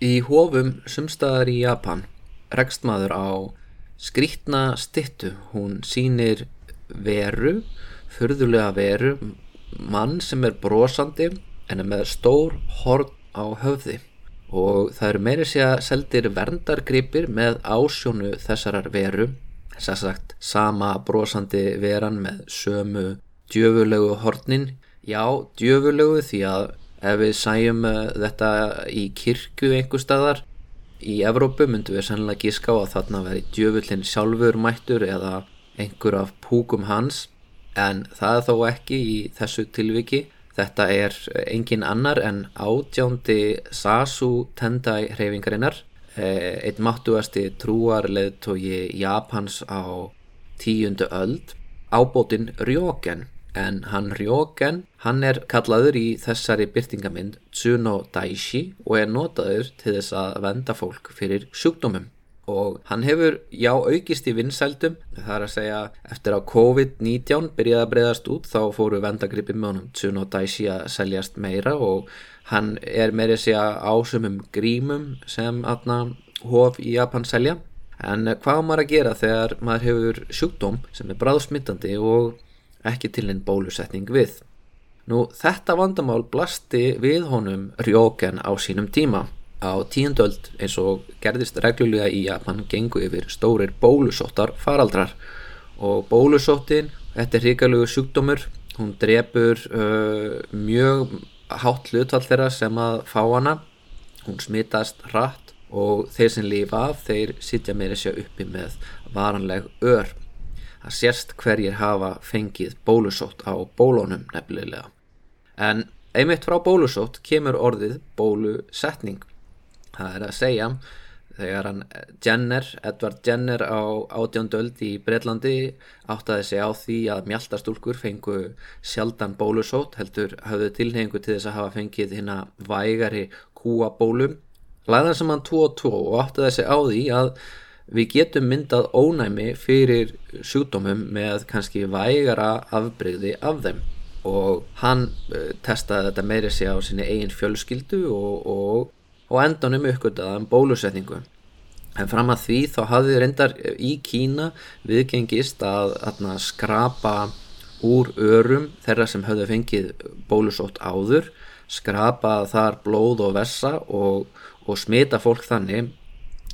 Í hófum sumstaðar í Japan rekst maður á skrítna stittu. Hún sýnir veru, furðulega veru, mann sem er brosandi en er með stór horn á höfði. Og það eru meiri sé að seldir verndargripir með ásjónu þessarar veru. Þess að sagt sama brosandi veran með sömu djöfulegu hornin. Já, djöfulegu því að ef við sæjum uh, þetta í kirkju einhver staðar í Evrópu myndum við sannlega gíska á að þarna veri djöfullin sjálfur mættur eða einhver af púkum hans. En það er þó ekki í þessu tilviki. Þetta er engin annar en átjándi Sasu Tendai hreyfingarinnar, eh, einn máttuasti trúarleðtogi Japans á tíundu öld, ábótin Ryogen. En hann Ryogen, hann er kallaður í þessari byrtingamind Tsuno Daishi og er notaður til þess að venda fólk fyrir sjúkdómum. Og hann hefur já aukist í vinsældum. Það er að segja eftir að COVID-19 byrjaði að breyðast út þá fóru vendagrippi með honum Tsuno Daishi að seljast meira og hann er meira að segja ásumum grímum sem aðna hof í Japan selja. En hvað maður að gera þegar maður hefur sjúkdóm sem er bráðsmittandi og ekki til einn bólusetning við. Nú þetta vandamál blasti við honum Ryogen á sínum tíma. Á tíundöld eins og gerðist reglulega í að mann gengu yfir stórir bólusóttar faraldrar. Og bólusóttin, þetta er hrigalögur sjúkdómur, hún drefur uh, mjög hátt hlutvall þeirra sem að fá hana. Hún smittast hratt og þeir sem lifa af, þeir sitja meira sér uppi með varanleg ör það sérst hverjir hafa fengið bólusótt á bólónum nefnilega. En einmitt frá bólusótt kemur orðið bólusetning. Það er að segja þegar hann Jenner, Edward Jenner á átjóndöld í Breitlandi áttaði sig á því að mjaltastúlkur fengu sjaldan bólusót heldur hafðu tilhengu til þess að hafa fengið hérna vægari kúabólum lagðan sem hann 2 og 2 og áttaði sig á því að við getum myndað ónæmi fyrir sjúkdómum með kannski vægara afbreyði af þeim og hann uh, testaði þetta meiri sig á sinni eigin fjölskyldu og, og og endanum uppgöttaðan bólusetningu. En fram að því þá hafði reyndar í Kína viðgengist að, að skrapa úr örum þeirra sem höfðu fengið bólusótt áður, skrapa þar blóð og vessa og, og smita fólk þannig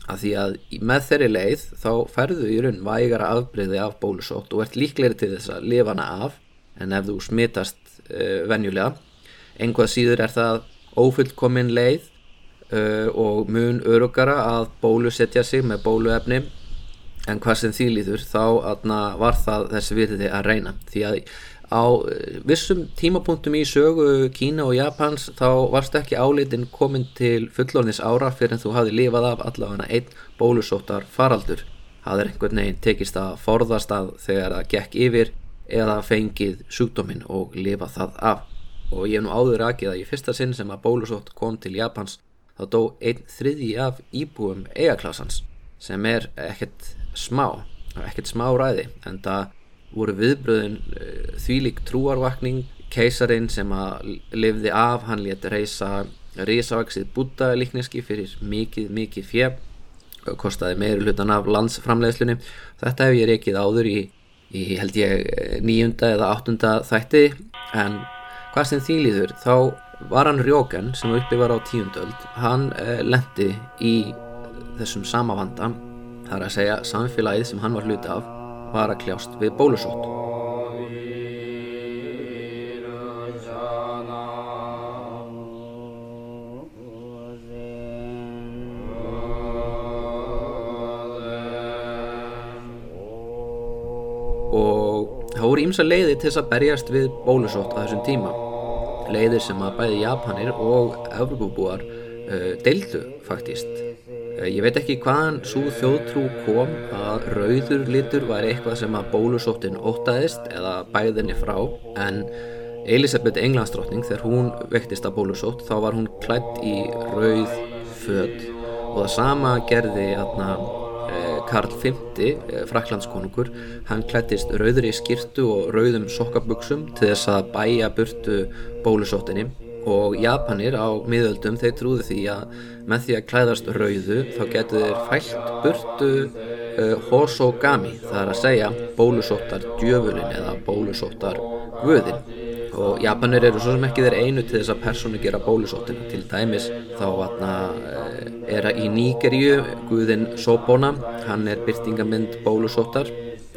að því að með þeirri leið þá ferðu í raun vægara afbreyði af bólusótt og ert líklegri til þess að lifa hana af en ef þú smitast uh, venjulega. Einhvað síður er það ófullkomin leið uh, og mun örugara að bólusetja sig með bóluefni en hvað sem því líður þá var það þessi virði að reyna því að á uh, vissum tímapunktum í sögu Kína og Japans þá varst ekki áleitin komin til fullornis ára fyrir en þú hafi lifað af allavega einn bólusóttar faraldur það er einhvern veginn tekist að forðast að þegar það gekk yfir eða fengið sjúkdóminn og lifa það af. Og ég hef nú áður aðgið að í fyrsta sinn sem að bólusótt kom til Japans þá dó einn þriði af íbúum eigaklassans sem er ekkert smá, ekkert smá ræði en það voru viðbröðin uh, þvílik trúarvakning. Keisarin sem að lifði af hann létt reysa risavaksið búta líkneski fyrir mikið, mikið fjö kostaði meiri hlutan af landsframleiðslunni. Þetta hef ég reykið áður í, í held ég nýjunda eða áttunda þætti. En hvað sem því líður þá var hann Rjóken sem uppi var á tíundöld hann eh, lendi í þessum sama vanda þar að segja samfélagið sem hann var hluti af var að kljást við bólusótt. Og það voru ímsa leiði til þess að berjast við bólusótt á þessum tíma. Leiðir sem að bæði Japanir og Evropabúar uh, deildu faktist ég veit ekki hvaðan svo þjóðtrú kom að rauður litur var eitthvað sem að bólusóttin ótaðist eða bæðinni frá. En Elisabeth Englandsdrottning þegar hún vektist að bólusótt þá var hún klætt í rauð född og það sama gerði aðna Karl V, eh, fraklandskonungur, hann klættist rauðri skirtu og rauðum sokkabuksum til þess að bæja burtu bólusóttinni og Japanir á miðöldum þeir trúðu því að með því að klæðast rauðu þá getur þeir fælt burtu uh, Hosogami það er að segja bólusóttar djöfulin eða bólusóttar guðin og Japanir eru svo sem ekki þeir einu til þess að persónu gera bólusóttina. Til dæmis þá vatna, er að í Níkerju guðin Sobona hann er byrtingamind bólusóttar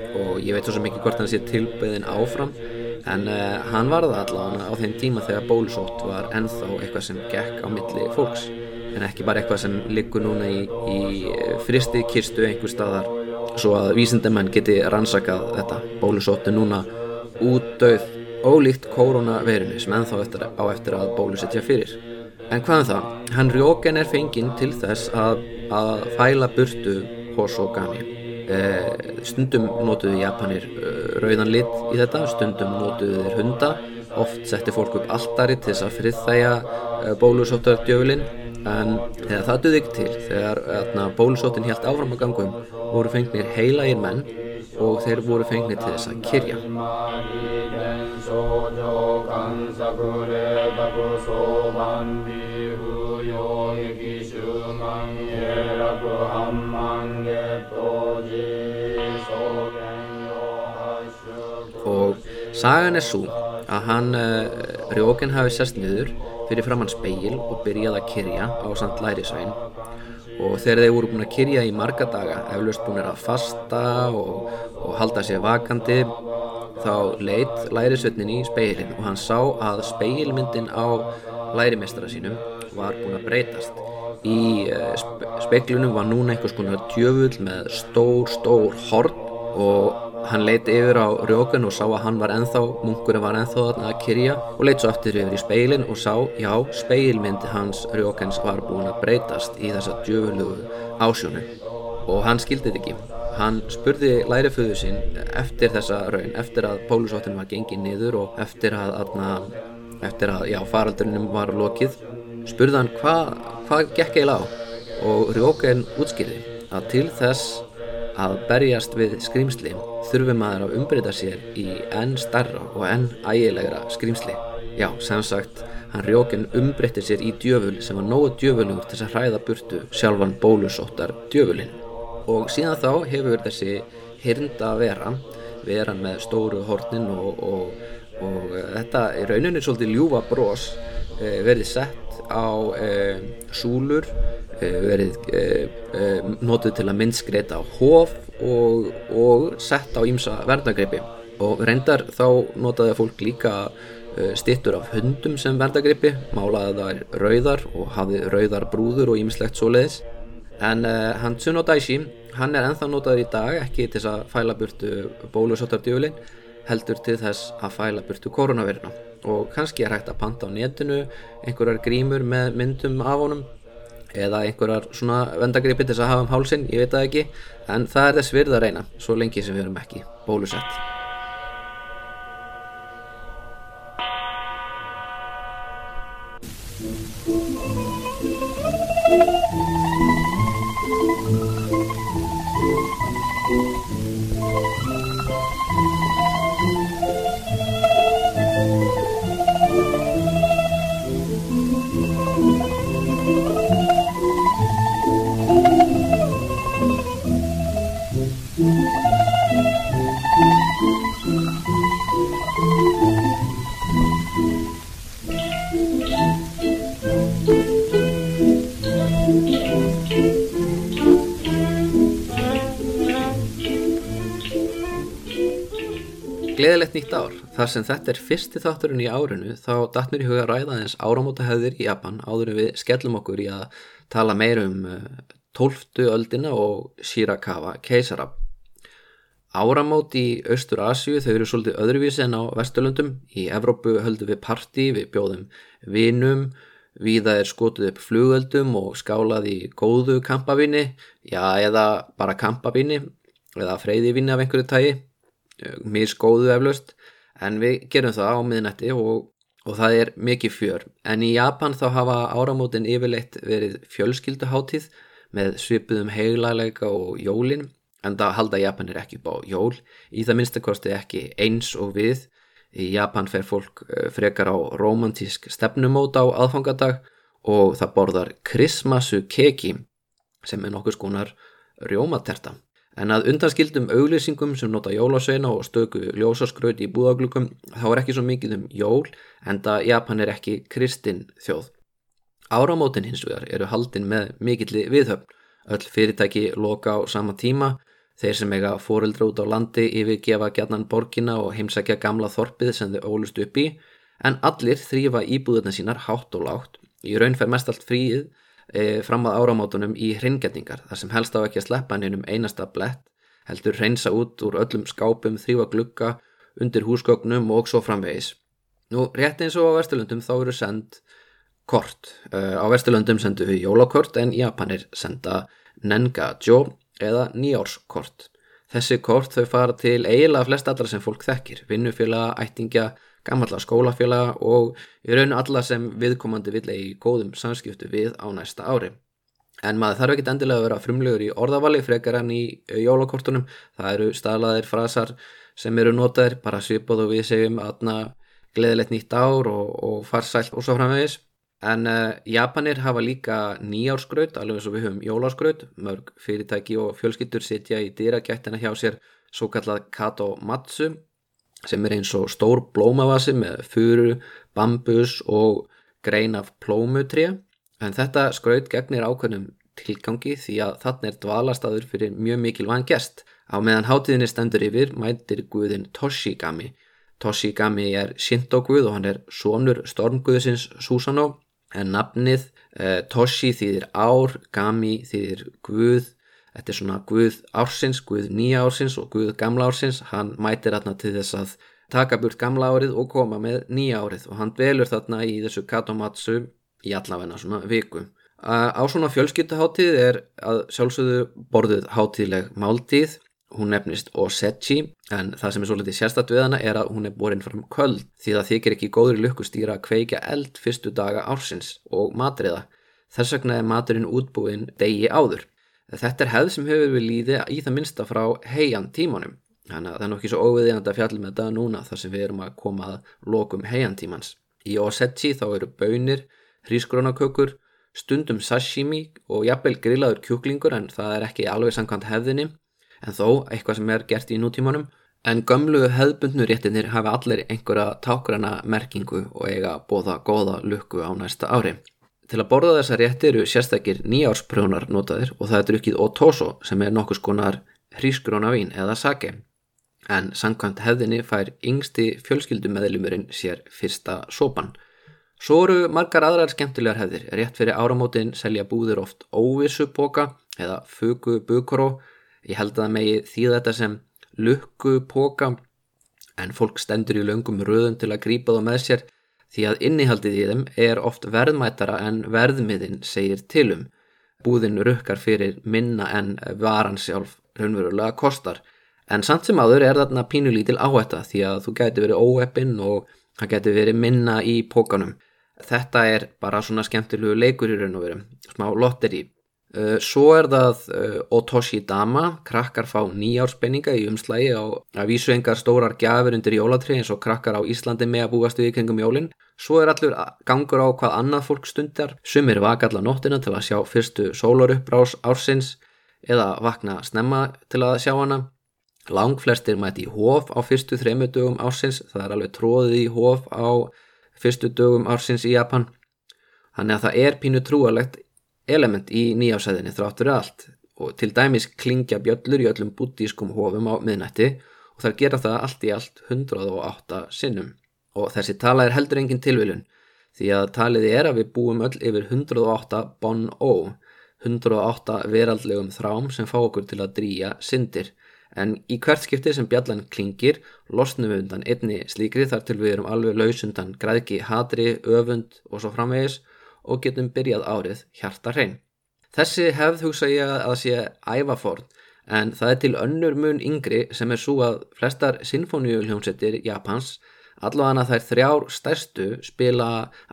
og ég veit svo sem ekki hvort hann sé tilbyðin áfram en uh, hann var það allavega á þeim tíma þegar bólusótt var ennþá eitthvað sem gekk á milli fólks. En ekki bara eitthvað sem liggur núna í, í fristi kirstu einhver staðar svo að vísindemenn geti rannsakað þetta. Bólusóttu núna útdauð ólíkt koronaveirinu sem ennþá eftir, á eftir að bólusetja fyrir. En hvað um það, hann rjóken er fenginn til þess að, að fæla burtu Hosogami Eh, stundum notuðu Japanir eh, rauðan lit í þetta, stundum notuðu þeir hunda oft setti fólk upp alltari til þess að friðþæja eh, bólusóttardjöfulinn en þegar það duði ekki til þegar bólusóttin helt áfram að gangum voru fengnir heilagir menn og þeir voru fengnir til þess að kyrja og sagan er svo að hann uh, Rjóken hafi sest niður fyrir framann speil og byrjaði að kyrja á samt lærisvein og þegar þeir voru búin að kyrja í marga daga eflaust búin að fasta og, og halda sér vakandi þá leitt lærisveitnin í speilin og hann sá að speilmyndin á lærimestara sínum var búin að breytast. Í uh, speiklunum var núna einhvers konar djöfull með stór stór horn og hann leiti yfir á rjókun og sá að hann var enþá, munkurinn var enþá að kyrja og leiti svo aftur yfir í speilin og sá, já, speilmyndi hans rjókens var búin að breytast í þessa djöfulugu ásjónu og hann skildi þetta ekki. Hann spurði læriföðu sín eftir þessa raun, eftir að pólusóttin var gengið niður og eftir að, að eftir að, já, faraldurinnum var lokið spurði hann hvað hva gekk eiginlega á? Og rjókun útskýrði að til þess að berjast við skrýmsli þurfi maður að umbreyta sér í enn starra og enn ægilegra skrýmsli. Já, sem sagt, hann rjókinn umbreytir sér í djöful sem var nógu djöfulugur til að hræða burtu sjálfan bólusóttar djöfulinn. Og síðan þá hefur þessi hirnda vera, veran með stóru hornin og, og, og uh, þetta er rauninni svolítið ljúfa brós uh, verið sett á uh, súlur Eh, verið eh, eh, notuð til að myndskreita á hóf og, og sett á ímsa verðagreipi og reyndar þá notaði fólk líka stittur af hundum sem verðagreipi málaði þær rauðar og hafði rauðar brúður og ímislegt svo leiðis en uh, hann Tsuno Daishi hann er enþá notaður í dag ekki til þess að fæla burtu bólusóttardjöfulin heldur til þess að fæla burtu koronavirna og kannski er hægt að panta á netinu einhverjar grímur með myndum af honum eða einhverjar svona vendagripi til þess að hafa um hálsin, ég veit það ekki. En það er þess virð að reyna, svo lengi sem við erum ekki bólusett Þar sem þetta er fyrsti þátturinn í árinu þá datt mér í huga að ræða eins áramóta höfðir í Japan áður en við skellum okkur í að tala meir um 12. Eh, öldina og Shirakawa keisara. Áramót í Östur Asju þau eru svolítið öðruvísi en á Vesturlundum. Í Evrópu höldum við parti, við bjóðum vinum, viða er skotuð upp flugöldum og skálað í góðu kampavinni, já eða bara kampavinni eða freyðivinni af einhverju tægi misgóðu eflaust en við gerum það á miðnætti og, og það er mikið fjör. En í Japan þá hafa áramótin yfirleitt verið fjölskylduháttíð með svipuðum heilagleika og jólin en það halda Japanir ekki upp á jól. Í það minnstakosti ekki eins og við. Í Japan fer fólk eh, frekar á romantísk stefnumót á aðfangadag og það borðar Christmasu keki sem er nokkuð skonar rjómaterta. En að undanskildum auglýsingum sem nota jólasveina og stöku ljósaskraut í búðaglugum þá er ekki svo mikið um jól en það Japan er ekki kristin þjóð. Áramótin hins vegar eru haldin með mikilli viðhöfn. Öll fyrirtæki loka á sama tíma, þeir sem eiga fóreldra út á landi yfirgefa gætnan borgina og heimsækja gamla þorpið sem þau ólust upp í en allir þrýfa íbúðuna sínar hátt og lágt. Í raun fer mest allt fríið e, fram að áramótunum í hringetningar þar sem helst á ekki að sleppa hennum einasta blett, heldur reynsa út úr öllum skápum, þrýfa glugga, undir húsgögnum og svo framvegis. Nú, rétt eins og á Vesturlundum þá eru send kort. Uh, á Vesturlundum sendu við jólakort en Japanir senda nengajo eða nýjárskort. Þessi kort þau fara til eiginlega flest allra sem fólk þekkir, vinnufélaga, ættingja, gammallar skólafélaga og í raun alla sem viðkomandi vilja í góðum samskiptu við á næsta ári. En maður þarf ekki endilega að vera frumlegur í orðavali frekar enn í jólakortunum. Það eru staðlaðir frasar sem eru notaðir, bara svipað og við segjum aðna gleðilegt nýtt ár og, og farsælt og svo framvegis. En uh, Japanir hafa líka nýjárskraut, alveg eins og við höfum jólarskraut. Mörg fyrirtæki og fjölskyldur sitja í dýrakættina hjá sér svo kallað Kato Matsu sem er eins og stór blómavasi með furu, bambus og grein af plómutri en þetta skraut gegnir ákveðnum tilgangi því að þarna er dvalastadur fyrir mjög mikilvægan gest. Á meðan hátíðinni stendur yfir mætir guðin Toshigami. Toshigami er Shinto-guð og hann er sonur stormguðsins Susanoo en nafnið eh, Toshi þýðir ár, Gami þýðir guð Þetta er svona Guð ársins, Guð nýja ársins og Guð gamla ársins. Hann mætir þarna til þess að taka burt gamla árið og koma með nýja árið og hann velur þarna í þessu katomatsu í allavegna svona viku. Á svona fjölskyttuháttíð er að sjálfsögðu borðuð háttíðleg máltíð. Hún nefnist Osechi en það sem er svolítið sérstatt við hana er að hún er borin fram köld því það þykir ekki góður lukkustýra að kveika eld fyrstu daga ársins og matriða. Þess vegna er maturinn útbúin degi áður. Þetta er hefð sem hefur við líði í það minsta frá heian tímanum. Þannig að það er nokkið svo óviðiðand að fjalla með þetta núna þar sem við erum að koma að lokum heian tímans. Í Osechi þá eru bönir, hrískrónakökur, stundum sashimi og jafnvel grillaður kjúklingur en það er ekki alveg samkvæmt hefðinni en þó eitthvað sem er gert í nútímanum. En gömlu hefðbundnu réttinir hafa allir einhverja tákrana merkingu og eiga bóða góða lukku á næsta ári. Til að borða þessa rétti eru sérstakir nýjársprjónar notaðir og það er drukkið otoso sem er nokkus konar hrísgrónavín eða sake. En sangkvæmt hefðinni fær yngsti fjölskyldumeðlumurinn sér fyrsta sopan. Svo eru margar aðrar skemmtilegar hefðir. Rétt fyrir áramótin selja búðir oft óvissu boka eða fugu bukuró. Ég held að megi því þetta sem lukku boka en fólk stendur í löngum röðum til að grípa þá með sér því að innihaldið í þeim er oft verðmætara en verðmiðin segir tilum. Búðin rukkar fyrir minna en varan sjálf raunverulega kostar. En samt sem aður er þarna pínulítil áhætta því að þú gæti verið óeppin og það gæti verið minna í pókanum. Þetta er bara svona skemmtilegu leikur í raun og veru, smá lotteri. Eh, svo er það eh, Otoshi Dama, krakkar fá nýjárspenninga í umslægi á vísu engar stórar gjafir undir jólatri eins og krakkar á Íslandi með að búast við kringum jólinn. Svo er allur gangur á hvað annað fólk stundar, sumir vaka allar nóttina til að sjá fyrstu sólaruppbrás ársins eða vakna snemma til að sjá hana. Lang flestir mæti í hóf á fyrstu þremu dögum ársins, það er alveg tróðið í hóf á fyrstu dögum ársins í Japan. Þannig að það er pínu trúalegt element í nýjásæðinni þráttur allt. Og til dæmis klingja bjöllur í öllum bútískum hofum á miðnætti og þar gera það allt í allt 108 sinnum. Og þessi tala er heldur engin tilviljun því að taliði er að við búum öll yfir 108 bon ó 108 veraldlegum þrám sem fá okkur til að drýja syndir. En í hvert skipti sem bjallan klingir losnum við undan einni slíkri þar til við erum alveg lausundan græðki, hatri, öfund og svo framvegis og getum byrjað árið hjarta hrein. Þessi hefð hugsa ég að sé ævaforn en það er til önnur mun yngri sem er svo að flestar sinfoníuljónsettir Japans allavega þær þrjár stærstu spila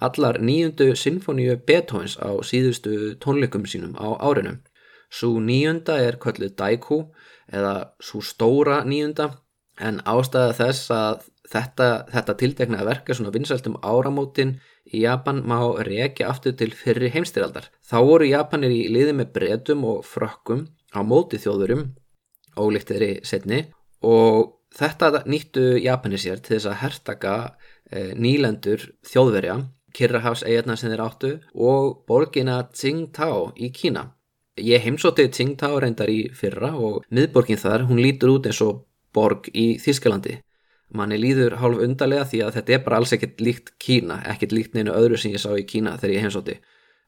allar nýjundu sinfoníu Beethoven's á síðustu tónleikum sínum á árinu. Svo nýjunda er kvöldu Daiku eða svo stóra nýjunda en ástæða þess að þetta, þetta tildekna að verka svona vinsæltum áramótin Japan má rekja aftur til fyrri heimstyraldar. Þá voru Japanir í liði með bretum og frökkum á móti þjóðurum, ólíktiðri setni og þetta nýttu Japanir sér til þess að hertaka e, nýlendur þjóðverja, Kirrahafs eigarna sem þeir áttu og borgina Tsingtao í Kína. Ég heimsótti Tsingtao reyndar í fyrra og miðborgin þar, hún lítur út eins og borg í Þískalandi manni líður hálf undarlega því að þetta er bara alls ekkert líkt Kína, ekkert líkt neina öðru sem ég sá í Kína þegar ég heimsótti.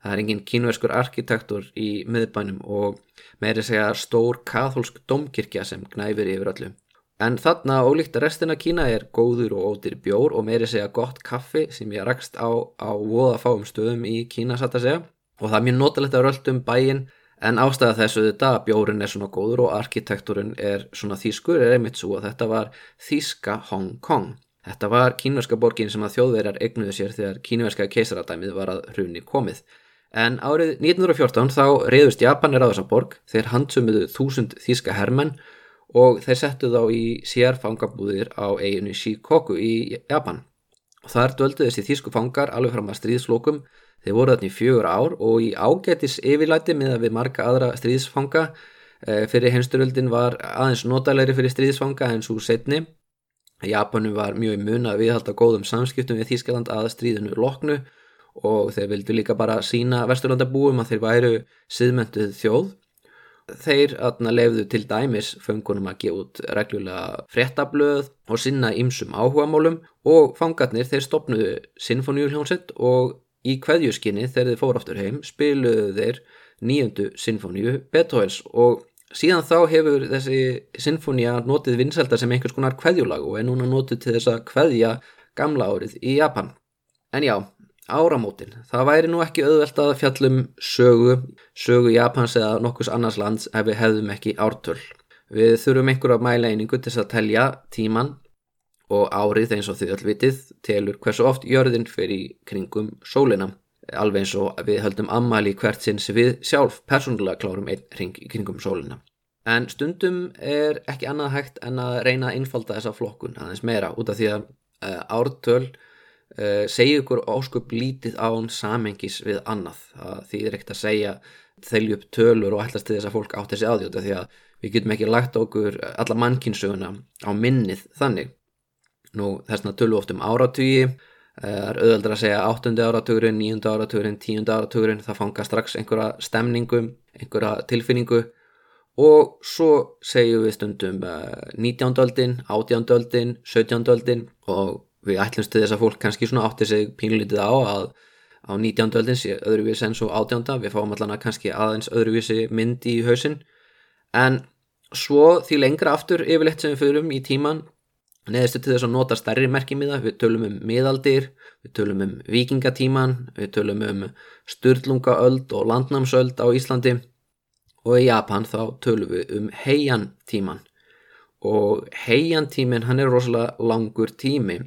Það er engin kínverskur arkitektur í miðbænum og meiri segja stór katholsk domkirkja sem gnæfir yfir öllu. En þarna ólíkt að restina Kína er góður og ódýr bjór og meiri segja gott kaffi sem ég rakst á á voða fáum stöðum í Kína satt að segja og það er mjög notalegt að röldum bæinn En ástæða þessu þetta að bjórin er svona góður og arkitekturinn er svona þýskur er einmitt svo að þetta var þýska Hong Kong. Þetta var kínverska borgin sem að þjóðverjar egnuðu sér þegar kínverska keisaradæmið var að hruni komið. En árið 1914 þá reyðust Japanir á þessa borg, þeir handsumuðu þúsund þýska hermenn og þeir settu þá í sérfangabúðir á eiginu Shikoku í Japan. Og þar döldu þessi þýsku fangar alveg fram að stríðslokum Þeir voru þarna í fjögur ár og í ágætis yfirlæti með að við marga aðra stríðsfanga eh, fyrir heimsturöldin var aðeins notalegri fyrir stríðsfanga en svo setni. Japanu var mjög mun að viðhalda góðum samskiptum við Þískaland að stríðinu loknu og þeir vildu líka bara sína vesturlandabúum að þeir væru siðmentuð þjóð. Þeir lefðu til dæmis föngunum að gefa út reglulega fréttablöð og sinna ymsum áhugamálum og fangarnir þeir stopnuðu sinfoníuljónsett og Í kveðjuskinni þegar þið fór aftur heim spiluðu þeir nýjöndu sinfoníu Beethovens og síðan þá hefur þessi sinfoníu notið vinsælda sem einhvers konar kveðjulag og er núna notið til þess að kveðja gamla árið í Japan. En já, áramótin. Það væri nú ekki auðvelt að fjallum sögu, sögu Japans eða nokkus annars lands ef við hefðum ekki ártöl. Við þurfum einhverja mæleiningu til þess að telja tíman og árið eins og þið öll vitið telur hversu oft jörðin fyrir kringum sólina alveg eins og við höldum ammali hvert sinns við sjálf persónulega klárum einn ring í kringum sólina en stundum er ekki annað hægt en að reyna að innfalda þessa flokkun aðeins meira út af því að uh, ártöl uh, segja ykkur óskup lítið án samengis við annað það þýðir ekkert að segja þelju upp tölur og ætlast til þess að fólk átt þessi áðjóta því að við getum ekki lagt okkur alla mannkynsuguna á minnið þannig Nú þessna tölu oft um áratugi, það er auðvöldar að segja 8. áratugurinn, 9. áratugurinn, 10. áratugurinn, það fanga strax einhverja stemningum, einhverja tilfinningu og svo segjum við stundum 19. öldin, 18. öldin, 17. öldin og við ætlumst til þess að fólk kannski svona átti sig pínlítið á að á 19. öldin sé öðruvísi en svo 18. við fáum allan að kannski aðeins öðruvísi mynd í hausin en svo því lengra aftur yfirleitt sem við fyrum í tíman neðistu til þess að nota stærri merkimiða, við tölum um miðaldir, við tölum um vikingatíman, við tölum um styrlungaöld og landnámsöld á Íslandi og í Japan þá tölum við um heiantíman og heiantímin hann er rosalega langur tími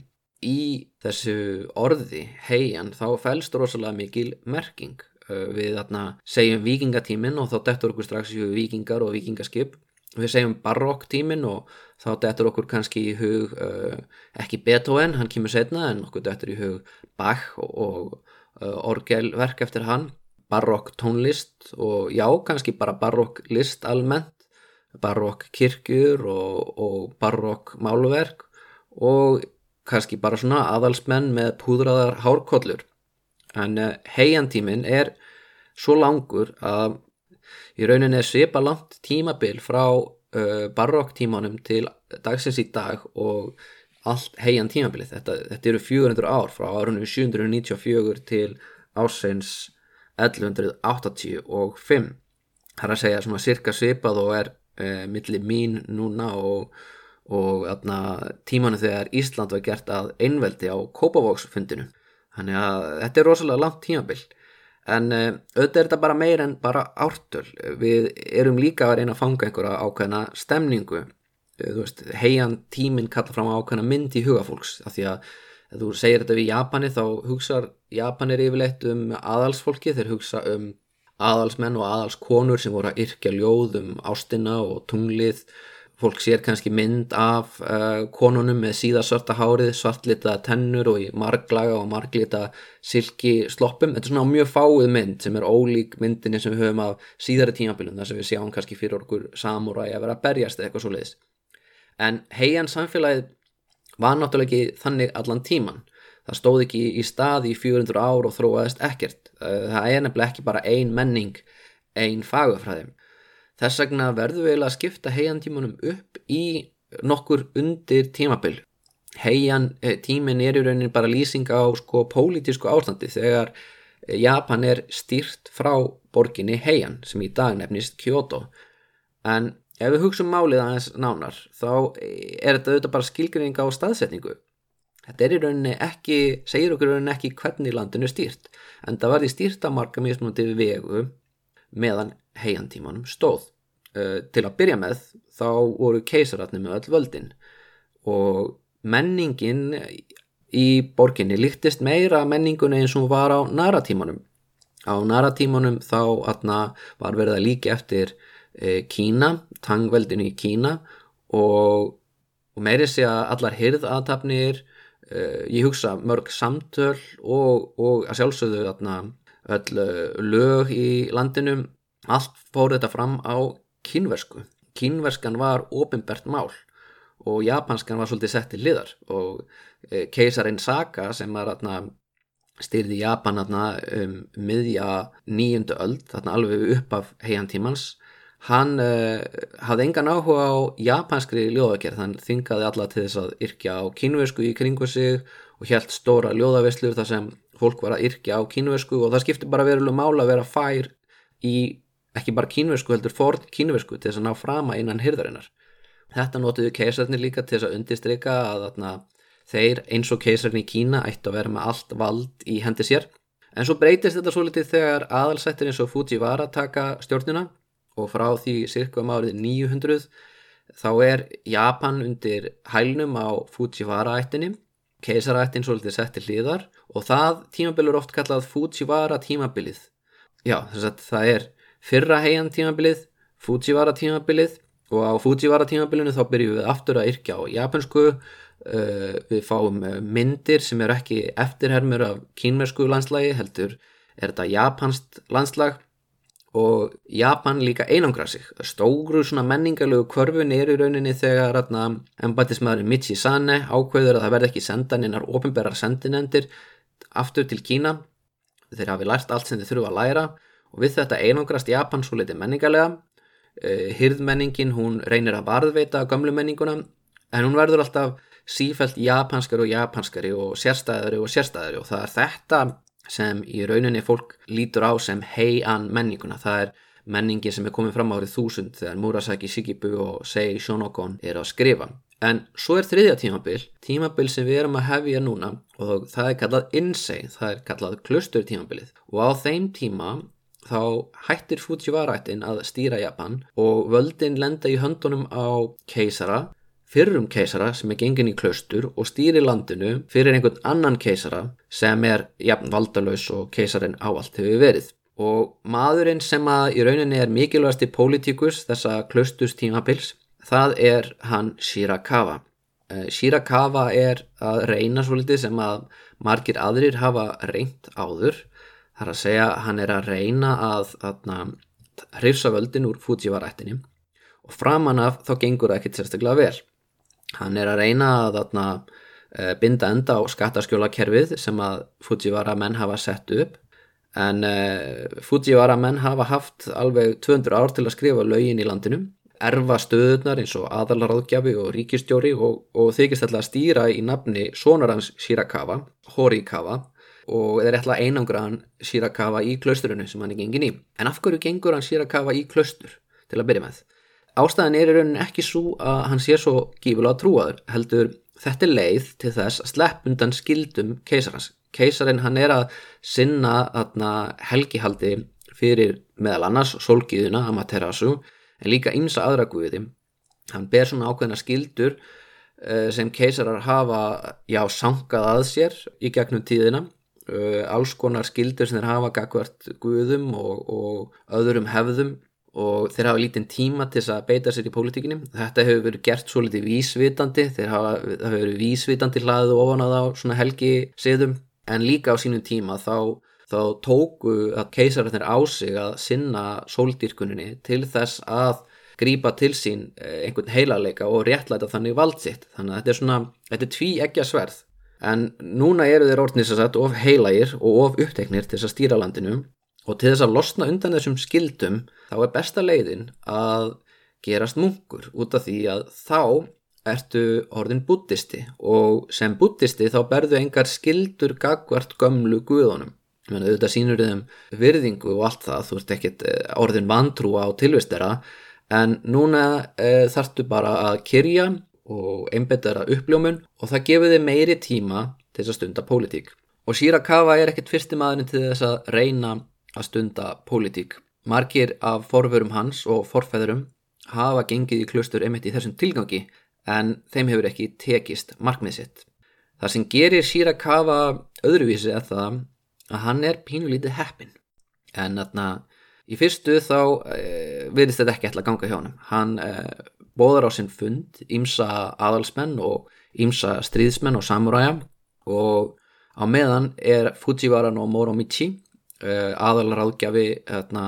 í þessu orði heian þá fælst rosalega mikil merking. Við þarna segjum vikingatímin og þá dettur okkur strax í vikingar og vikingaskip við segjum barokktímin og þá dettur okkur kannski í hug uh, ekki Beethoven, hann kemur setna en okkur dettur í hug Bach og, og uh, orgelverk eftir hann. Barokk tónlist og já, kannski bara barokk list almennt. Barokk kirkjur og, og barokk máluverk og kannski bara svona aðalsmenn með púðraðar hárkollur en uh, heiantímin er svo langur að í rauninni er svipa langt tímabil frá uh, barokktímanum til dagsins í dag og allt heian tímabilið. Þetta, þetta eru 400 ár frá árunum 794 til ásins 1185. Það er að segja svona cirka svipað og er uh, millir mín núna og, og tímanu þegar Ísland var gert að einveldi á Kópavóksfundinu. Þannig að þetta er rosalega langt tímabil. En uh, auðvitað er þetta bara meir en bara ártöl. Við erum líka að reyna að fanga einhverja ákveðna stemningu. Uh, veist, heian tíminn kalla fram ákveðna mynd í hugafólks af því að ef þú segir þetta við Japani þá hugsa Japanir yfirleitt um aðalsfólki þeir hugsa um aðalsmenn og aðalskonur sem voru að yrkja ljóð um ástina og tunglið fólk sér kannski mynd af uh, konunum með síðasvarta hárið, svartlita tennur og í marglaga og marglita silki sloppum. Þetta er svona mjög fáið mynd sem er ólík myndinni sem við höfum af síðari tímabilum þar sem við sjáum kannski fyrir okkur samúræði að vera að berjast eitthvað svo leiðis. En heian samfélagið var náttúrulega ekki þannig allan tíman. Það stóð ekki í stað í 400 ár og þróaðist ekkert. Uh, það er nefnilega ekki bara ein menning, ein fagafræðim. Þess vegna verður við að skipta heiantímanum upp í nokkur undir tímabil. Heian eh, tímin er í raunin bara lýsing á sko pólitísku ástandi þegar eh, Japan er stýrt frá borginni Heian sem í dag nefnist Kyoto. En ef við hugsaum málið aðeins nánar þá eh, er þetta auðvitað bara skilgrinning á staðsetningu. Þetta er í rauninni ekki, segir okkur í rauninni ekki hvernig landinu er stýrt en það í stýrt að marka mismunandi vegu meðan heiantímanum stóð. Uh, til að byrja með þá voru keisaratni með öll völdin og menningin í borginni líktist meira menningunni eins og var á naratímanum. Á naratímanum þá var verið að líka eftir uh, Kína, tangveldinu í Kína og, og meiri sé að allar hirðaðtapnir, uh, ég hugsa mörg samtöl og, og að sjálfsögðu öll lög í landinu allt fór þetta fram á kínversku. Kínverskan var ofinbert mál og japanskan var svolítið sett til liðar og e, keisarin Saka sem var atna, styrði Japan atna, um miðja nýjundu öld, þarna alveg upp af heiantímans, hann uh, hafði engan áhuga á japanskri ljóðagerð, hann þyngaði alla til þess að yrkja á kínversku í kringu sig og helt stóra ljóðaveslur þar sem fólk var að yrkja á kínversku og það skipti bara veruleg mála að vera fær í ekki bara kínversku heldur fórn kínversku til þess að ná frama innan hyrðarinnar. Þetta notuðu keisarnir líka til þess að undirstryka að atna, þeir eins og keisarnir í Kína ættu að vera með allt vald í hendi sér. En svo breytist þetta svo litið þegar aðalsættir eins og Fujiwara taka stjórnuna og frá því cirka um árið 900 þá er Japan undir hælnum á Fujiwara ættinni, keisarættin svo litið sett til hlýðar og það tímabil er oft kallað Fujiwara tímabilið. Já, þess að það er fyrra heian tímabilið, Fujiwara tímabilið og á Fujiwara tímabilinu þá byrjum við aftur að yrkja á japansku, uh, við fáum uh, myndir sem er ekki eftirhermur af kínversku landslægi, heldur er þetta japansk landslag og Japan líka einangra sig. Stógru svona menningarlegu kvörfun er í rauninni þegar ennbættismæðurinn Michi Sane ákveður að það verði ekki sendan innar ofinberrar sendinendir aftur til Kína. Þeir hafi lært allt sem þeir þurfa að læra og við þetta einangrast Japan svo litið menningarlega. Uh, hirðmenningin hún reynir að varðveita gamlu menninguna en hún verður alltaf sífælt japanskari og japanskari og sérstæðari og sérstæðari. Og það er þetta sem í rauninni fólk lítur á sem heian menninguna, það er menningi sem er komið fram árið þúsund þegar Murasaki Shikibu og Sei Shonokon er að skrifa. En svo er þriðja tímabil, tímabil sem við erum að hefja núna og það er kallað Insei, það er kallað klustur tímabilið. Og á þeim tíma þá hættir Fujiwara-ættin að stýra Japan og völdin lenda í höndunum á keisara, fyrrum keisara sem er gengin í klaustur og stýri landinu fyrir einhvern annan keisara sem er jafn valdalös og keisarin ávalt hefur verið. Og maðurinn sem að í rauninni er mikilvægast í pólitíkus þessa klaustustímapils, það er hann Shirakawa. Eh, Shirakawa er að reyna svolítið sem að margir aðrir hafa reynt áður Það er að segja að hann er að reyna að, að hrifsa völdin úr Fujiwara-ættinni og framan af þá gengur það ekkert sérstaklega vel. Hann er að reyna að, að eh, binda enda á skattaskjólakerfið sem að Fujiwara menn hafa sett upp en uh, Fujiwara menn hafa haft alveg 200 ár til að skrifa lögin í landinu, erfa stöðunar eins og aðalaráðgjafi og ríkistjóri og, og þykist alltaf að stýra í nafni sonarans Shirakawa, Horikawa og þeir ætla að einangra hann Shirakawa í klausturinu sem hann er gengin í. En af hverju gengur hann Shirakawa í klaustur til að byrja með? Ástæðan er í rauninni ekki svo að hann sé svo gífulega trúaður, heldur þetta er leið til þess að slepp undan skildum keisarans. Keisarin hann er að sinna aðna, helgihaldi fyrir meðal annars solgiðuna Amaterasu en líka ymsa aðra guði. Hann ber svona ákveðna skildur uh, sem keisarar hafa já sangað að sér í gegnum tíðina uh, alls konar skildur sem þeir hafa gagvart guðum og, og öðrum hefðum og þeir hafa lítinn tíma til þess að beita sér í pólitíkinni. Þetta hefur verið gert svo litið vísvitandi, þeir hafa, hafa verið vísvitandi hlaðið ofan að á svona helgi siðum en líka á sínum tíma þá, þá tóku að keisararnir á sig að sinna sóldýrkuninni til þess að grípa til sín eh, einhvern heilarleika og réttlæta þannig vald sitt. Þannig að þetta er svona, þetta er tví ekki að sverð. En núna eru þeir orðnins að setja of heilagir og of uppteknir til þess að stýra landinu. Og til þess að losna undan þessum skildum þá er besta leiðin að gerast munkur út af því að þá ertu orðin búttisti og sem búttisti þá berðu engar skildur gagvart gömlu guðunum. Þetta sínur þeim virðingu og allt það, þú ert ekkert eh, orðin vantrúa á tilvistera en núna e, þarftu bara að kyrja og einbetara uppljómun og það gefur þið meiri tíma til þess að stunda pólitík. Og Shirakawa er ekkert fyrsti maðurinn til þess að reyna að stunda pólitík. Margir af forverum hans og forfæðurum hafa gengið í klustur einmitt í þessum tilgangi en þeim hefur ekki tekist markmið sitt. Það sem gerir Shirakawa öðruvísi er það að hann er pínulítið heppin en þarna í fyrstu þá e, virðist þetta ekki ætla að ganga hjá hann. Hann e, bóðar á sinn fund ímsa aðalsmenn og ímsa stríðsmenn og samuræja og á meðan er Fujiwara no Moromichi uh, aðalráðgjafi hérna,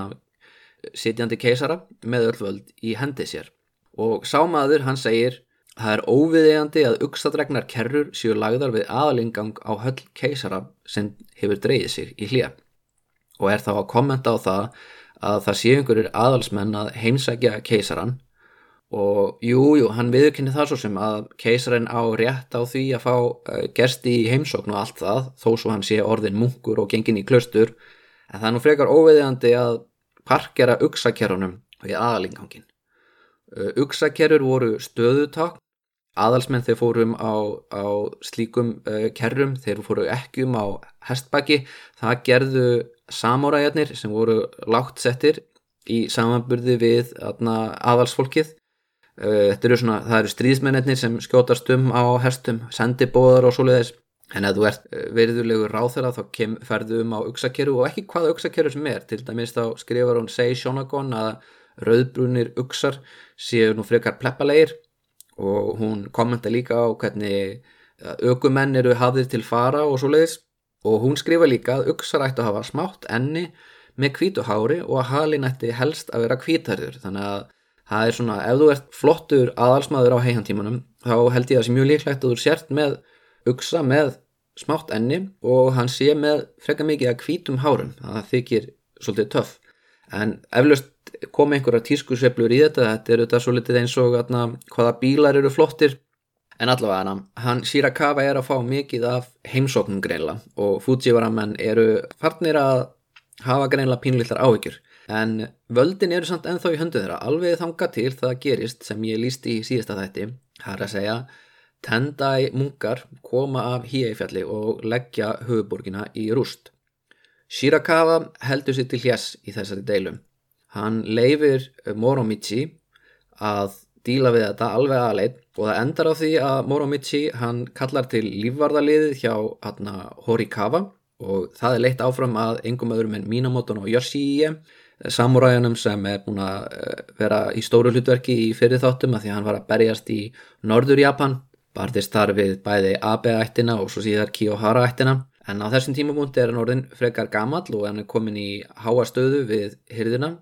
sitjandi keisara með öll völd í hendi sér og sámaður hann segir það er óviðegandi að uxadregnar kerrur séu lagðar við aðalingang á höll keisara sem hefur dreyið sig í hlýja og er þá að kommenta á það að það séu einhverjir aðalsmenn að heimsækja keisaran og jújú, jú, hann viðkynni það svo sem að keisarinn á rétt á því að fá uh, gersti í heimsókn og allt það þó svo hann sé orðin munkur og gengin í klöstur en það er nú frekar óveðjandi að parkera uksakerunum við aðalingangin. Uksakerur voru stöðutak, aðalsmenn þeir fórum á, á slíkum uh, kerrum, þeir fóru ekki um á hestbakki, það gerðu samóræjarnir sem voru lágt settir í samanburði við aðalsfólkið. Þetta eru svona, það eru stríðsmennir sem skjótast um á hestum, sendibóðar og svoleiðis En ef þú ert eh, veriðulegur ráþara þá kem, ferðu um á uksakeru og ekki hvaða uksakeru sem er. Til dæmis þá skrifar hún segi Sjónagon að rauðbrunir uksar séu nú frekar pleppalegir og hún kommenta líka á hvernig aukumenn eru hafðir til fara og svo leiðis. Og hún skrifa líka að uksar ættu að hafa smátt enni með kvítu hári og að halin ætti helst að vera kvítarður. Þannig að það er svona, ef þú ert flottur aðalsmaður á heihantímanum þá held ég að það sé mjög líklegt að þú sért með uksa með smátt enni og hann sé með freka mikið að kvítum hárum. Það þykir svolítið töff. En eflaust kom einhverja tískusveiflur í þetta. Þetta er þetta svolítið eins og atna, hvaða bílar eru flottir en allavega hann Shirakawa er að fá mikið af heimsóknum greinlega og Fujiwara-menn eru farnir að hafa greinlega pínlillar áhyggjur en völdin eru samt ennþá í höndu þeirra alveg þanga til það gerist sem ég líst í síðasta þætti það er að segja Tendai munkar koma af Híeifjalli og leggja höfuborgina í rúst. Shirakawa heldur sér til hljess í þessari deilum. Hann leifir Moromichi að díla við þetta alveg aðleit og það endar á því að Moromichi hann kallar til lífvarðaliðið hjá hana, Horikawa. Og það er leitt áfram að engum öðrum en Minamoton og Yoshie samuræðunum sem er búin að eh, vera í stóru hlutverki í fyrir þáttum að því að hann var að berjast í Norður Japan. Barðist þar við bæði Abe-ættina og svo síðar Kiyohara-ættina. En á þessum tímabúndi er hann orðin frekar gammal og hann er komin í háa stöðu við hyrðina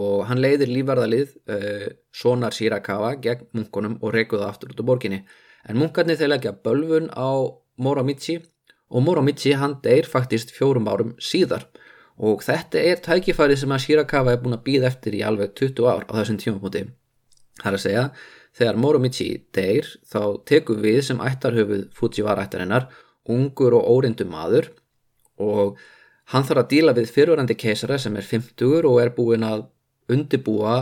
og hann leiðir lífvarðalið uh, Sonar Shirakawa gegn munkunum og reykuða aftur út á borginni. En munkarnir þeir leggja bölfun á Moromichi og Moromichi hann deyr faktist fjórum árum síðar og þetta er tækifæri sem að Shirakawa er búin að býða eftir í alveg 20 ár á þessum tímabúndi. Það er að segja Þegar Moromichi deyr þá tekum við sem ættarhöfuð Fujiwara ættarinnar ungur og órindum maður og hann þarf að díla við fyrirverandi keisara sem er 50 og er búin að undibúa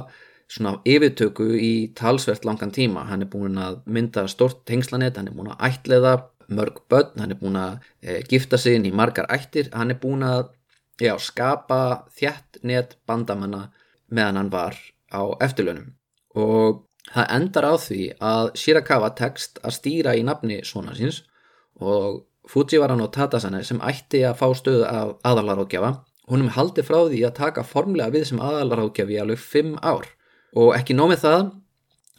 svona yfirtöku í talsvert langan tíma. Hann er búin að mynda stort tengslanett, hann er búin að ætleða mörg börn, hann er búin að e, gifta sig inn í margar ættir, hann er búin að já, skapa þjætt net bandamanna meðan hann var á eftirlönum og Það endar á því að Shirakawa tekst að stýra í nafni svona síns og Fujiwara no Tatasane sem ætti að fá stöðu af aðalarókjafa hún er haldið frá því að taka formlega við sem aðalaráðgjafi í alveg 5 ár. Og ekki nómið það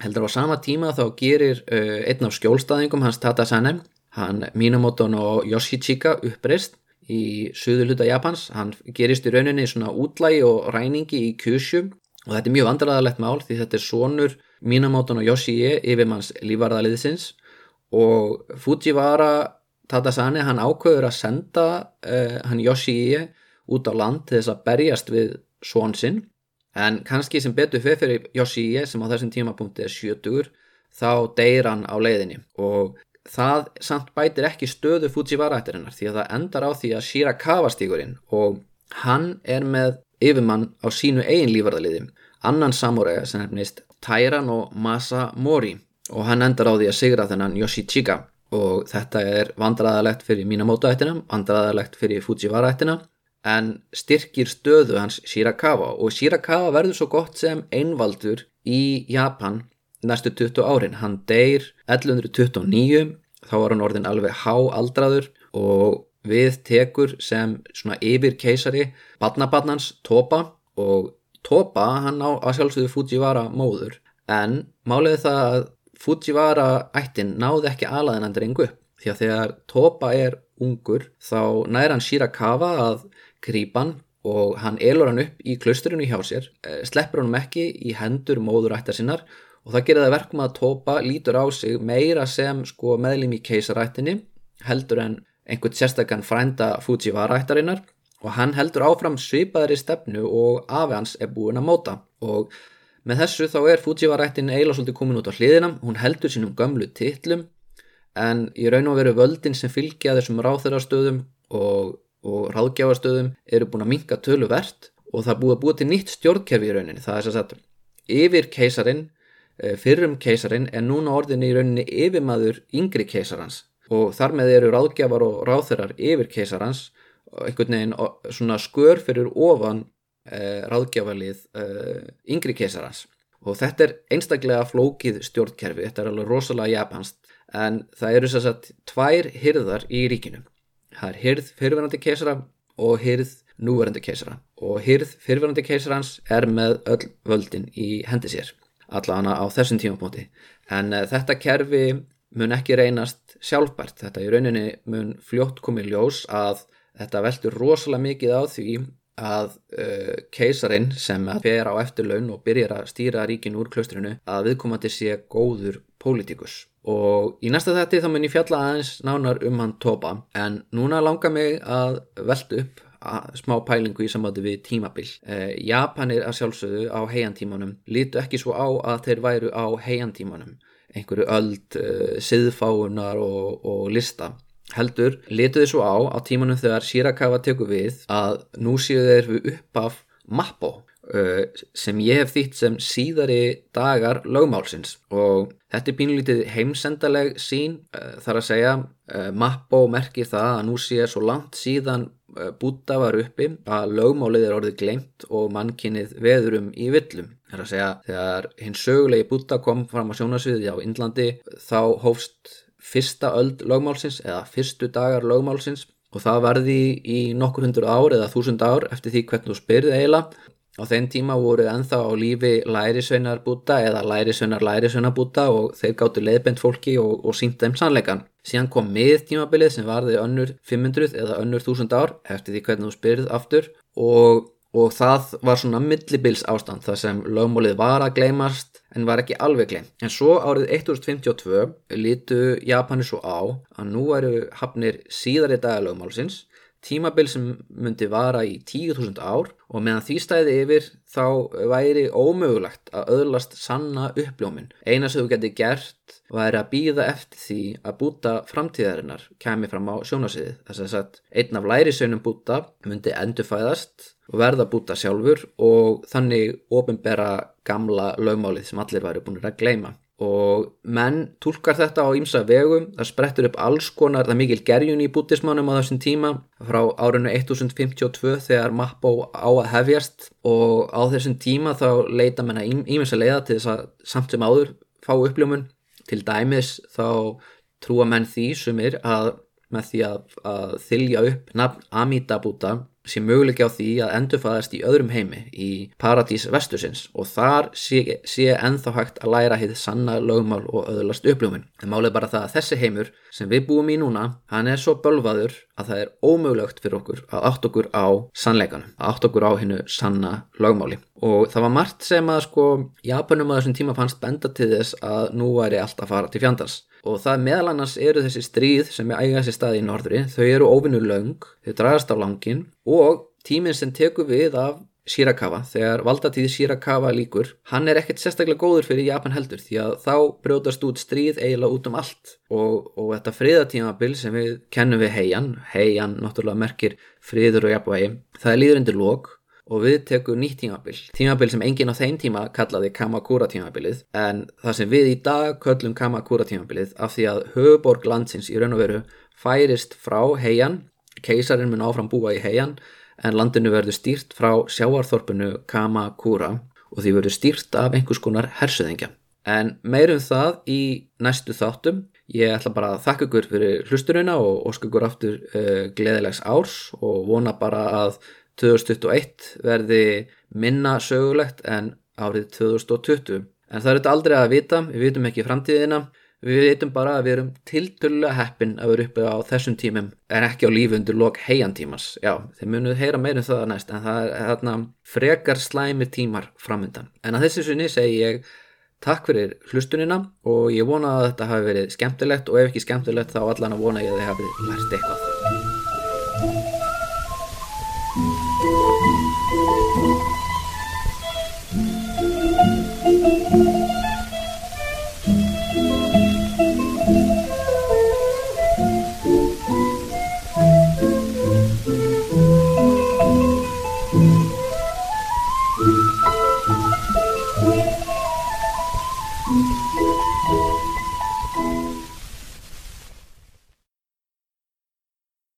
heldur á sama tíma þá gerir uh, einn af skjólstaðingum hans Tata Sanem hann Minamoto no Yoshichika uppreist í söðu hluta Japans. Hann gerist í rauninni svona útlægi og ræningi í Kyushu. Og þetta er mjög vandræðalegt mál því þetta er sonur Minamoto no Yoshie yfirmanns lífvarðaliðsins. Og Fujiwara Tatasane hann ákveður að senda uh, hann Yoshie út á land til þess að berjast við svon sinn. En kannski sem betur fyrir fyrir Yoshie sem á þessum tímapunkti er 70 þá deyr hann á leiðinni. Og það samt bætir ekki stöðu Fujiwara ættirinnar því að það endar á því að Shirakawa stígurinn og hann er með yfirmann á sínu eigin lífarðaliði annan samúræða sem hefnist Tairan og Masa Mori og hann endar á því að sigra þennan Yoshichika og þetta er vandraðalegt fyrir Minamoto ættina, vandraðalegt fyrir Fujiwara ættina en styrkir stöðu hans Shirakawa. Og Shirakawa verður svo gott sem einvaldur í Japan næstu 20 árin. Hann deyr 1129, þá var hann orðin alveg háaldraður og við tekur sem svona yfir keisari badnabadnans Topa. Og Topa hann á að sjálfsögðu Fujiwara móður. En máliði það að Fujiwara ættin náði ekki alaðinan drengu því að þegar Topa er ungur þá nær hann Shirakawa að grípan og hann elur hann upp í klausturinu hjá sér, eh, sleppur hann ekki í hendur móður ættar sinnar og það gerir það verkum að Topa lítur á sig meira sem sko meðlim í keisarættinni heldur en einhvern sérstakann frænda Fujiwara-ættarinnar og hann heldur áfram svipaðri stefnu og afi hans er búin að móta. Og með þessu þá er Fujiwara-ættin eiginlega svolítið komin út á hliðina, hún heldur sínum gömlu titlum en í raun og veru völdin sem fylgja þessum ráþurastöðum og, og ráðgjafastöðum eru búin að minka töluvert og það búið að búið til nýtt stjórnkerfi í rauninni, það er þess að yfir keisarin Eh, fyrrum keisarin er núna orðin í rauninni yfirmaður yngri keisarans og þar með eru ráðgjafar og ráþurar yfir keisarans einhvern veginn svona skör fyrir ofan eh, ráðgjafarlið eh, yngri keisarans. Og þetta er einstaklega flókið stjórnkerfi, þetta er alveg rosalega japanst en það eru þess að tvær hyrðar í ríkinu það er hyrð fyrirverandi keisara og hyrð núverandi keisara. Og hyrð fyrirverandi keisarans er með öll völdin í hendi sér allana á þessum tímapunkti. En uh, þetta kerfi mun ekki reynast sjálfbært. Þetta í rauninni mun fljótt komið ljós að þetta veldur rosalega mikið á því að uh, keisarin sem fer á eftirlaun og byrjar að stýra ríkin úr klaustrinu að viðkomandi sé góður pólitíkus og í næsta þetti þá mun ég fjalla aðeins nánar um hann topa en núna langar mig að velta upp smá pælingu í samvættu við tímabil. Eh, Japanir að sjálfsögðu á heiantímanum lítu ekki svo á að þeir væru á heiantímanum, einhverju öld, eh, siðfáunar og, og lista. Heldur lítuðu svo á á tímanum þegar Shirakawa tekur við að nú séu þeir við upp af Mappo sem ég hef þýtt sem síðari dagar lögmálsins. Og þetta er pínlítið heimsendaleg sín uh, þar að segja uh, Mappo merkir það að nú sé svo langt síðan Búta var uppi að lögmálið er orðið glemt og mannkinnið veðurum í villum. Þar að segja þegar hinn sögulegi Búta kom fram á sjónasviði á Indlandi þá hófst fyrsta öld lögmálsins eða fyrstu dagar lögmálsins. Og það varði í nokkur hundur ár eða þúsund ár eftir því hvernig þú spyrði eiginlega Á þeim tíma voru enþá á lífi lærisveinar búta eða lærisveinar lærisveinar búta og þeir gáttu leiðbend fólki og, og sínt þeim sannleikan. Síðan kom mið tímabilið sem varði önnur 500 eða önnur 1000 ár eftir því hvernig þú spyrð aftur og, og það var svona millibils ástand þar sem lögmólið var að gleymast en var ekki alveg gleym. En svo árið 1052 lítu Japani svo á að nú eru hafnir síðari dagalögmálsins tímabil sem myndi vara í 10.000 ár og meðan því stæði yfir þá væri ómögulegt að öðlast sanna uppljómin. Eina sem þú geti gert væri að býða eftir því að búta framtíðarinnar kemi fram á sjónasiðið. Þess að einn af lærisönum búta myndi endurfæðast og verða búta sjálfur og þannig ofinbera gamla lögmálið sem allir væri búin að gleyma og menn tólkar þetta á ímsa vegum, það sprettur upp alls konar, það er mikil gerjun í bútismannum á þessum tíma frá árinu 1052 þegar Mappo á að hefjast. Og á þessum tíma þá leita menna ímins að leiða til þess að samt sem áður fá uppljómun til dæmis þá trúa menn því sumir að með því að, að þylja upp nafn Amitabúta sé möguleiki á því að endurfæðast í öðrum heimi í paradís vestusins og þar sé, sé ennþá hægt að læra hitt sanna lögmál og öðlast uppljómin. En málið bara það að þessi heimur sem við búum í núna, hann er svo bölvaður að það er ómögulegt fyrir okkur að átt okkur á sannleikanum, að átt okkur á hennu sanna lögmáli. Og það var margt sem að sko Japanum að þessum tíma fannst benda til þess að nú væri allt að fara til fjandans og það meðal annars eru þessi stríð sem er ægast í staði í norðri, þau eru óvinnu laung, þau dragast á langin og tíminn sem tekur við af Shirakawa, þegar valdatíð Shirakawa líkur, hann er ekkert sérstaklega góður fyrir Japan heldur því að þá brjótast út stríð eiginlega út um allt. Og, og þetta friðatímabil sem við kennum við heian, heian náttúrulega merkir friður og jafnvægi, það er líður undir lók og við tekum nýtt tímabil. Tímabil sem enginn á þeim tíma kallaði Kamakura tímabilið. En það sem við í dag köllum Kamakura tímabilið af því að höfuborg landsins í raun og veru færist frá heian keisarinn mun áfram búa í heian en landinu verður stýrt frá sjáarþorpinu Kamakura. Og því verður stýrt af einhvers konar hersuðingja en meirum það í næstu þáttum. Ég ætla bara að þakka ykkur fyrir hlusturina og ósku ykkur aftur uh, gleðilegs árs. Og vona bara að 2021 verði minna sögulegt en árið 2020 en það er þetta aldrei að vita, við vitum ekki framtíðina. Við vitum bara að við erum tiltölulega heppin að vera uppi á þessum tímum en ekki á lífi undir lok heiantímas já, þeir munuð heyra meirum það næst en það er þarna frekar slæmi tímar framöndan en að þessi sunni segi ég takk fyrir hlustunina og ég vona að þetta hafi verið skemmtilegt og ef ekki skemmtilegt þá allan að vona ég að þið hafi lært eitthvað